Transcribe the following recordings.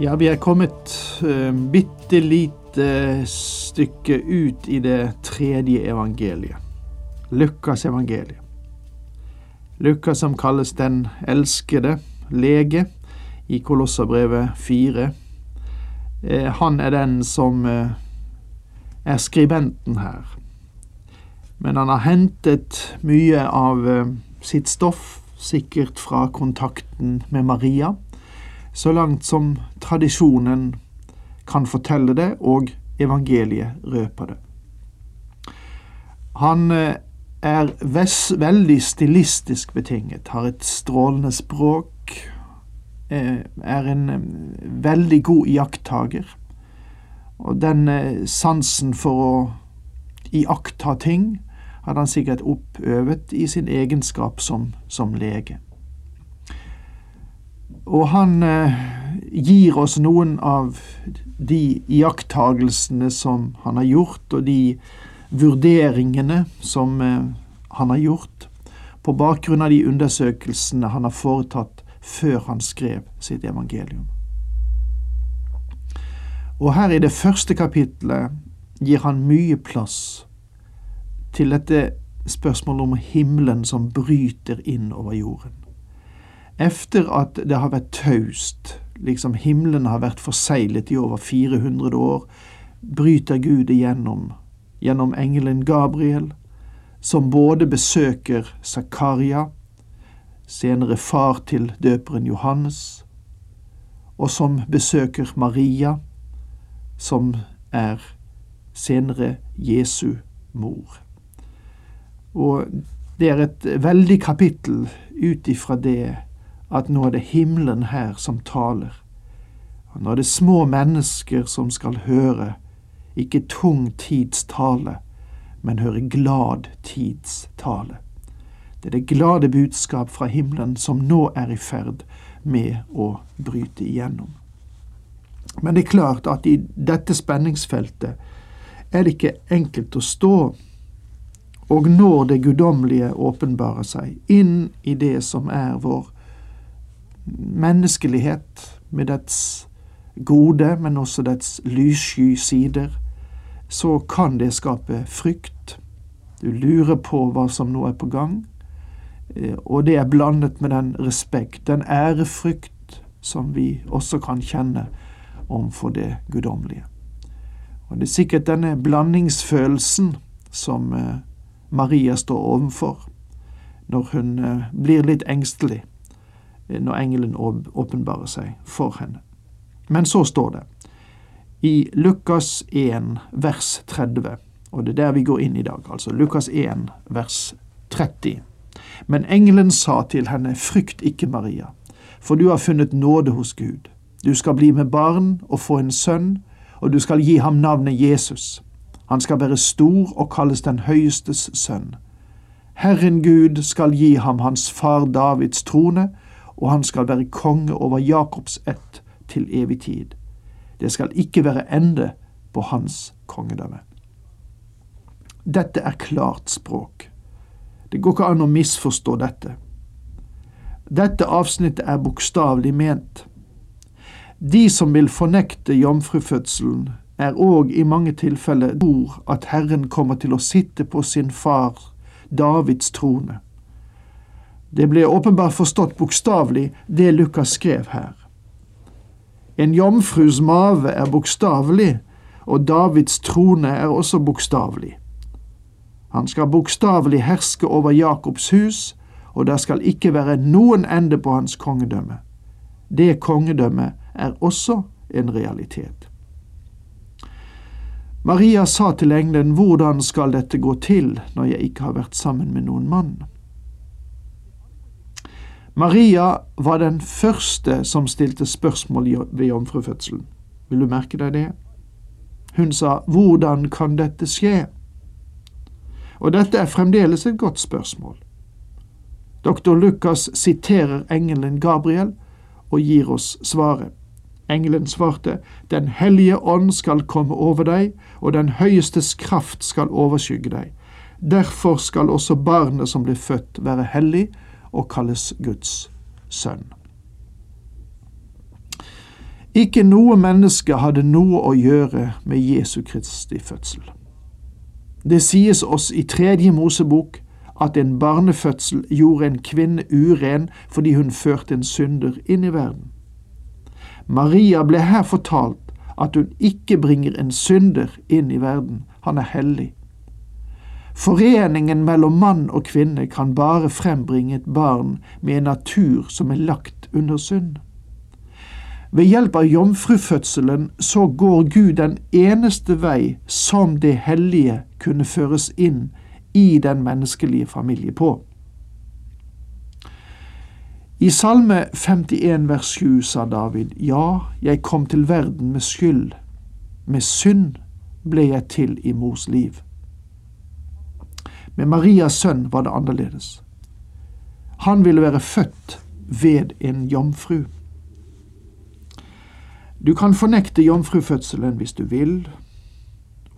Ja, vi er kommet uh, bitte lite stykke ut i det tredje evangeliet. Lukas evangeliet. Lukas som kalles den elskede lege i Kolosserbrevet 4. Uh, han er den som uh, er skribenten her. Men han har hentet mye av eh, sitt stoff, sikkert fra kontakten med Maria, så langt som tradisjonen kan fortelle det, og evangeliet røper det. Han er veldig stilistisk betinget, har et strålende språk, er en veldig god iakttager. Og den sansen for å iaktta ting hadde han sikkert oppøvet i sin egenskap som, som lege. Og han eh, gir oss noen av de iakttagelsene som han har gjort, og de vurderingene som eh, han har gjort, på bakgrunn av de undersøkelsene han har foretatt før han skrev sitt evangelium. Og her i det første kapitlet gir han mye plass til dette spørsmålet om himmelen som bryter inn over jorden. Efter at det har vært taust, liksom himmelen har vært forseglet i over 400 år, bryter Gud igjennom, gjennom engelen Gabriel, som både besøker Zakaria, senere far til døperen Johannes, og som besøker Maria, som er senere Jesu mor. Og det er et veldig kapittel ut ifra det at nå er det himmelen her som taler. Og nå er det små mennesker som skal høre, ikke tung tids tale, men høre glad tids tale. Det er det glade budskap fra himmelen som nå er i ferd med å bryte igjennom. Men det er klart at i dette spenningsfeltet er det ikke enkelt å stå og når det guddommelige åpenbarer seg, inn i det som er vår menneskelighet, med dets gode, men også dets lyssky sider, så kan det skape frykt. Du lurer på hva som nå er på gang, og det er blandet med den respekt, den ærefrykt, som vi også kan kjenne overfor det guddommelige. Og det er sikkert denne blandingsfølelsen som Maria står overfor når hun blir litt engstelig når engelen åpenbarer seg for henne. Men så står det i Lukas 1 vers 30, og det er der vi går inn i dag, altså Lukas 1 vers 30. Men engelen sa til henne, frykt ikke, Maria, for du har funnet nåde hos Gud. Du skal bli med barn og få en sønn, og du skal gi ham navnet Jesus. Han skal være stor og kalles den høyestes sønn. Herren Gud skal gi ham hans far Davids trone, og han skal være konge over Jakobs ett til evig tid. Det skal ikke være ende på hans kongedømme. Dette er klart språk. Det går ikke an å misforstå dette. Dette avsnittet er bokstavelig ment. De som vil fornekte jomfrufødselen, er òg i mange tilfeller tror at Herren kommer til å sitte på sin far Davids trone. Det ble åpenbart forstått bokstavelig, det Lukas skrev her. En jomfrus mave er bokstavelig, og Davids trone er også bokstavelig. Han skal bokstavelig herske over Jakobs hus, og det skal ikke være noen ende på hans kongedømme. Det kongedømmet er også en realitet. Maria sa til engelen, Hvordan skal dette gå til når jeg ikke har vært sammen med noen mann? Maria var den første som stilte spørsmål ved jomfrufødselen. Vil du merke deg det? Hun sa 'Hvordan kan dette skje?' Og dette er fremdeles et godt spørsmål. Doktor Lukas siterer engelen Gabriel og gir oss svaret. Engelen svarte, Den hellige ånd skal komme over deg, og den høyestes kraft skal overskygge deg. Derfor skal også barnet som blir født, være hellig og kalles Guds sønn. Ikke noe menneske hadde noe å gjøre med Jesu Kristi fødsel. Det sies oss i tredje Mosebok at en barnefødsel gjorde en kvinne uren fordi hun førte en synder inn i verden. Maria ble her fortalt at hun ikke bringer en synder inn i verden, han er hellig. Foreningen mellom mann og kvinne kan bare frembringe et barn med en natur som er lagt under synd. Ved hjelp av jomfrufødselen så går Gud den eneste vei som det hellige kunne føres inn i den menneskelige familie på. I Salme 51 vers 7 sa David, Ja, jeg kom til verden med skyld, med synd ble jeg til i mors liv. Med Marias sønn var det annerledes. Han ville være født ved en jomfru. Du kan fornekte jomfrufødselen hvis du vil,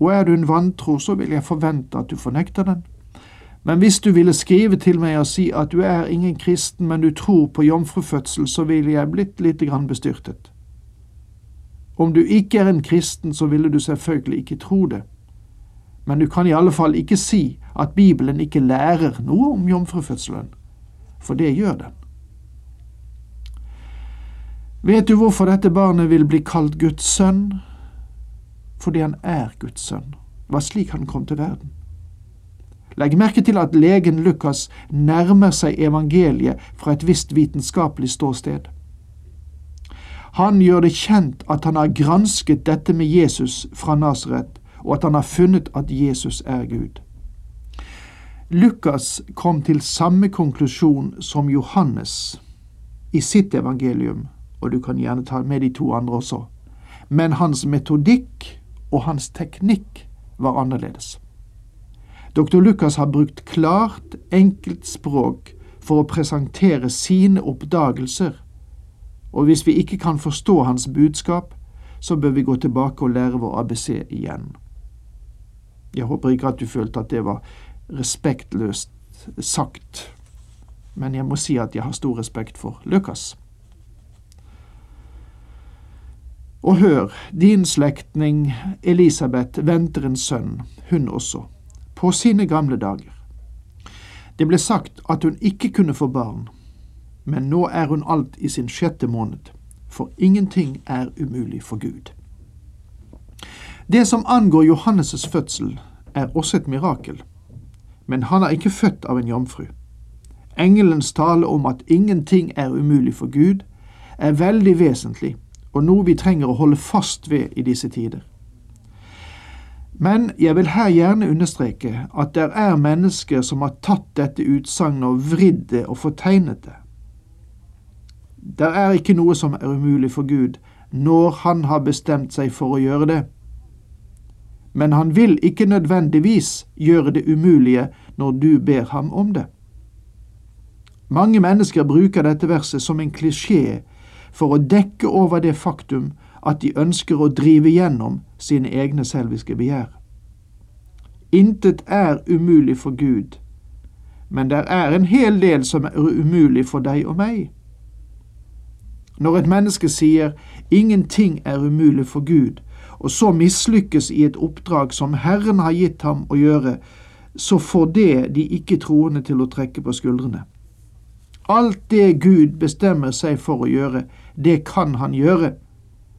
og er du en vantro, så vil jeg forvente at du fornekter den. Men hvis du ville skrive til meg og si at du er ingen kristen, men du tror på jomfrufødsel, så ville jeg blitt lite grann bestyrtet. Om du ikke er en kristen, så ville du selvfølgelig ikke tro det. Men du kan i alle fall ikke si at Bibelen ikke lærer noe om jomfrufødselen, for det gjør den. Vet du hvorfor dette barnet vil bli kalt Guds sønn? Fordi han er Guds sønn. Det var slik han kom til verden. Legg merke til at legen Lukas nærmer seg evangeliet fra et visst vitenskapelig ståsted. Han gjør det kjent at han har gransket dette med Jesus fra Nasaret, og at han har funnet at Jesus er Gud. Lukas kom til samme konklusjon som Johannes i sitt evangelium og du kan gjerne ta med de to andre også. Men hans metodikk og hans teknikk var annerledes. Dr. Lukas har brukt klart, enkelt språk for å presentere sine oppdagelser, og hvis vi ikke kan forstå hans budskap, så bør vi gå tilbake og lære vår ABC igjen. Jeg håper ikke at du følte at det var respektløst sagt, men jeg må si at jeg har stor respekt for Lukas. Og hør, din slektning Elisabeth venter en sønn, hun også, på sine gamle dager. Det ble sagt at hun ikke kunne få barn, men nå er hun alt i sin sjette måned, for ingenting er umulig for Gud. Det som angår Johannes' fødsel, er også et mirakel, men han er ikke født av en jomfru. Engelens tale om at ingenting er umulig for Gud, er veldig vesentlig og noe vi trenger å holde fast ved i disse tider. Men jeg vil her gjerne understreke at det er mennesker som har tatt dette utsagnet og vridd det og fortegnet det. Det er ikke noe som er umulig for Gud når Han har bestemt seg for å gjøre det. Men Han vil ikke nødvendigvis gjøre det umulige når du ber ham om det. Mange mennesker bruker dette verset som en klisjé for å dekke over det faktum at de ønsker å drive gjennom sine egne selviske begjær. Intet er umulig for Gud, men det er en hel del som er umulig for deg og meg. Når et menneske sier ingenting er umulig for Gud, og så mislykkes i et oppdrag som Herren har gitt ham å gjøre, så får det de ikke-troende til å trekke på skuldrene. Alt det Gud bestemmer seg for å gjøre, det kan han gjøre,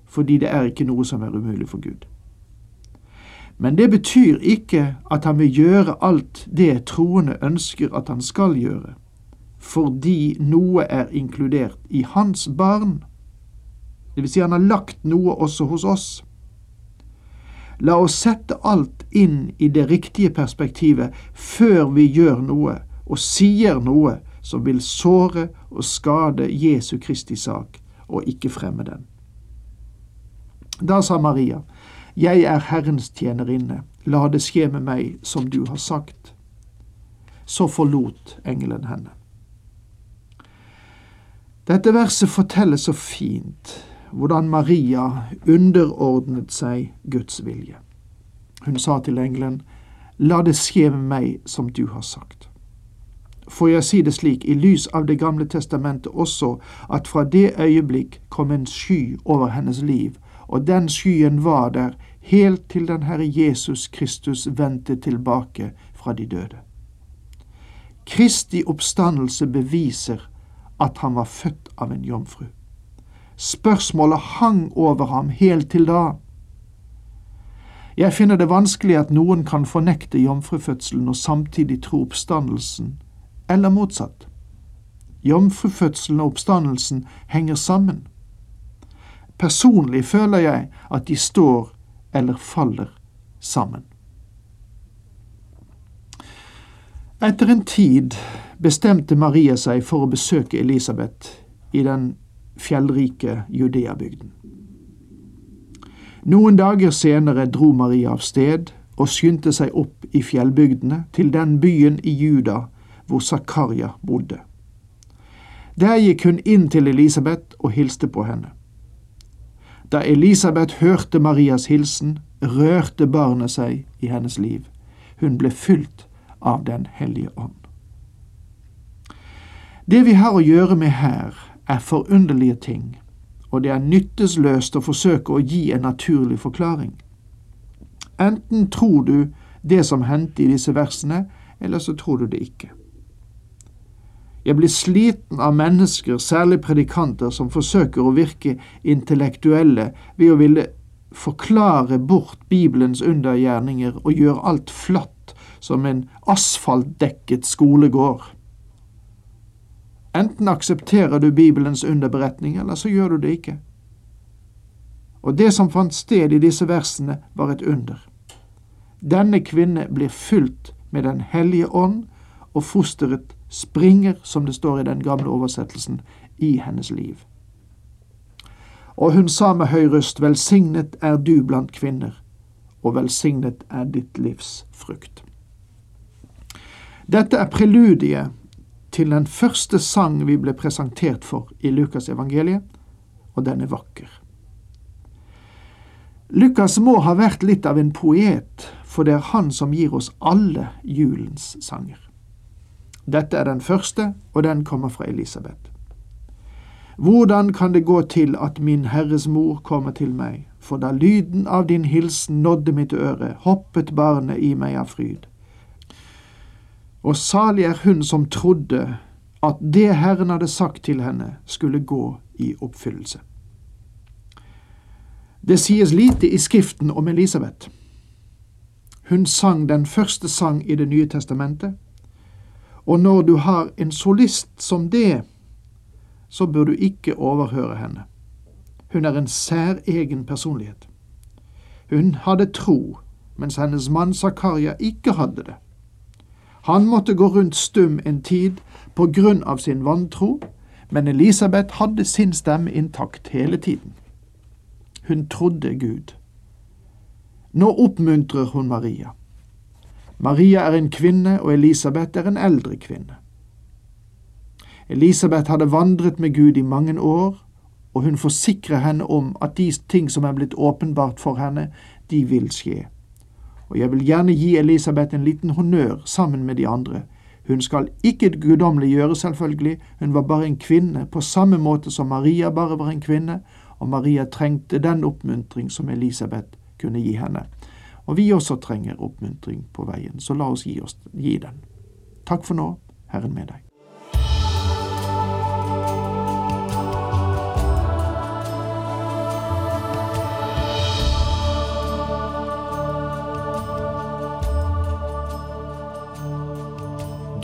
fordi det er ikke noe som er umulig for Gud. Men det betyr ikke at han vil gjøre alt det troende ønsker at han skal gjøre, fordi noe er inkludert i hans barn. Det vil si han har lagt noe også hos oss. La oss sette alt inn i det riktige perspektivet før vi gjør noe og sier noe som vil såre og skade Jesu Kristi sak, og ikke fremme den. Da sa Maria, Jeg er Herrens tjenerinne, la det skje med meg som du har sagt. Så forlot engelen henne. Dette verset forteller så fint hvordan Maria underordnet seg Guds vilje. Hun sa til engelen, La det skje med meg som du har sagt. Får jeg si det slik, i lys av Det gamle testamentet også, at fra det øyeblikk kom en sky over hennes liv, og den skyen var der helt til den Herre Jesus Kristus vendte tilbake fra de døde. Kristi oppstandelse beviser at han var født av en jomfru. Spørsmålet hang over ham helt til da. Jeg finner det vanskelig at noen kan fornekte jomfrufødselen og samtidig tro oppstandelsen, eller motsatt. Jomfrufødselen og oppstandelsen henger sammen. Personlig føler jeg at de står eller faller sammen. Etter en tid bestemte Maria seg for å besøke Elisabeth i den fjellrike Judeabygden. Noen dager senere dro Maria av sted og skyndte seg opp i fjellbygdene til den byen i Juda hvor Zakaria bodde. Der gikk hun inn til Elisabeth og hilste på henne. Da Elisabeth hørte Marias hilsen, rørte barnet seg i hennes liv. Hun ble fylt av Den hellige ånd. Det vi har å gjøre med her, er forunderlige ting, og det er nyttesløst å forsøke å gi en naturlig forklaring. Enten tror du det som hendte i disse versene, eller så tror du det ikke. Jeg blir sliten av mennesker, særlig predikanter, som forsøker å virke intellektuelle ved å ville forklare bort Bibelens undergjerninger og gjøre alt flatt som en asfaltdekket skolegård. Enten aksepterer du Bibelens underberetning, eller så gjør du det ikke. Og det som fant sted i disse versene, var et under. Denne kvinne blir fylt med Den hellige ånd, og fosteret springer, som det står i den gamle oversettelsen, i hennes liv. Og hun sa med høy røst, Velsignet er du blant kvinner, og velsignet er ditt livs frukt. Dette er preludiet til den første sang vi ble presentert for i Lukas evangeliet, og den er vakker. Lukas må ha vært litt av en poet, for det er han som gir oss alle julens sanger. Dette er den første, og den kommer fra Elisabeth. Hvordan kan det gå til at min Herres mor kommer til meg, for da lyden av din hilsen nådde mitt øre, hoppet barnet i meg av fryd. Og salig er hun som trodde at det Herren hadde sagt til henne, skulle gå i oppfyllelse. Det sies lite i Skriften om Elisabeth. Hun sang den første sang i Det nye testamentet, og når du har en solist som det, så bør du ikke overhøre henne. Hun er en særegen personlighet. Hun hadde tro, mens hennes mann Zakaria ikke hadde det. Han måtte gå rundt stum en tid på grunn av sin vantro, men Elisabeth hadde sin stemme intakt hele tiden. Hun trodde Gud. Nå oppmuntrer hun Maria. Maria er en kvinne, og Elisabeth er en eldre kvinne. Elisabeth hadde vandret med Gud i mange år, og hun forsikrer henne om at de ting som er blitt åpenbart for henne, de vil skje. Og jeg vil gjerne gi Elisabeth en liten honnør sammen med de andre. Hun skal ikke guddommeliggjøre, selvfølgelig, hun var bare en kvinne, på samme måte som Maria bare var en kvinne, og Maria trengte den oppmuntring som Elisabeth kunne gi henne. Og vi også trenger oppmuntring på veien, så la oss gi, oss, gi den. Takk for nå, Herren med deg.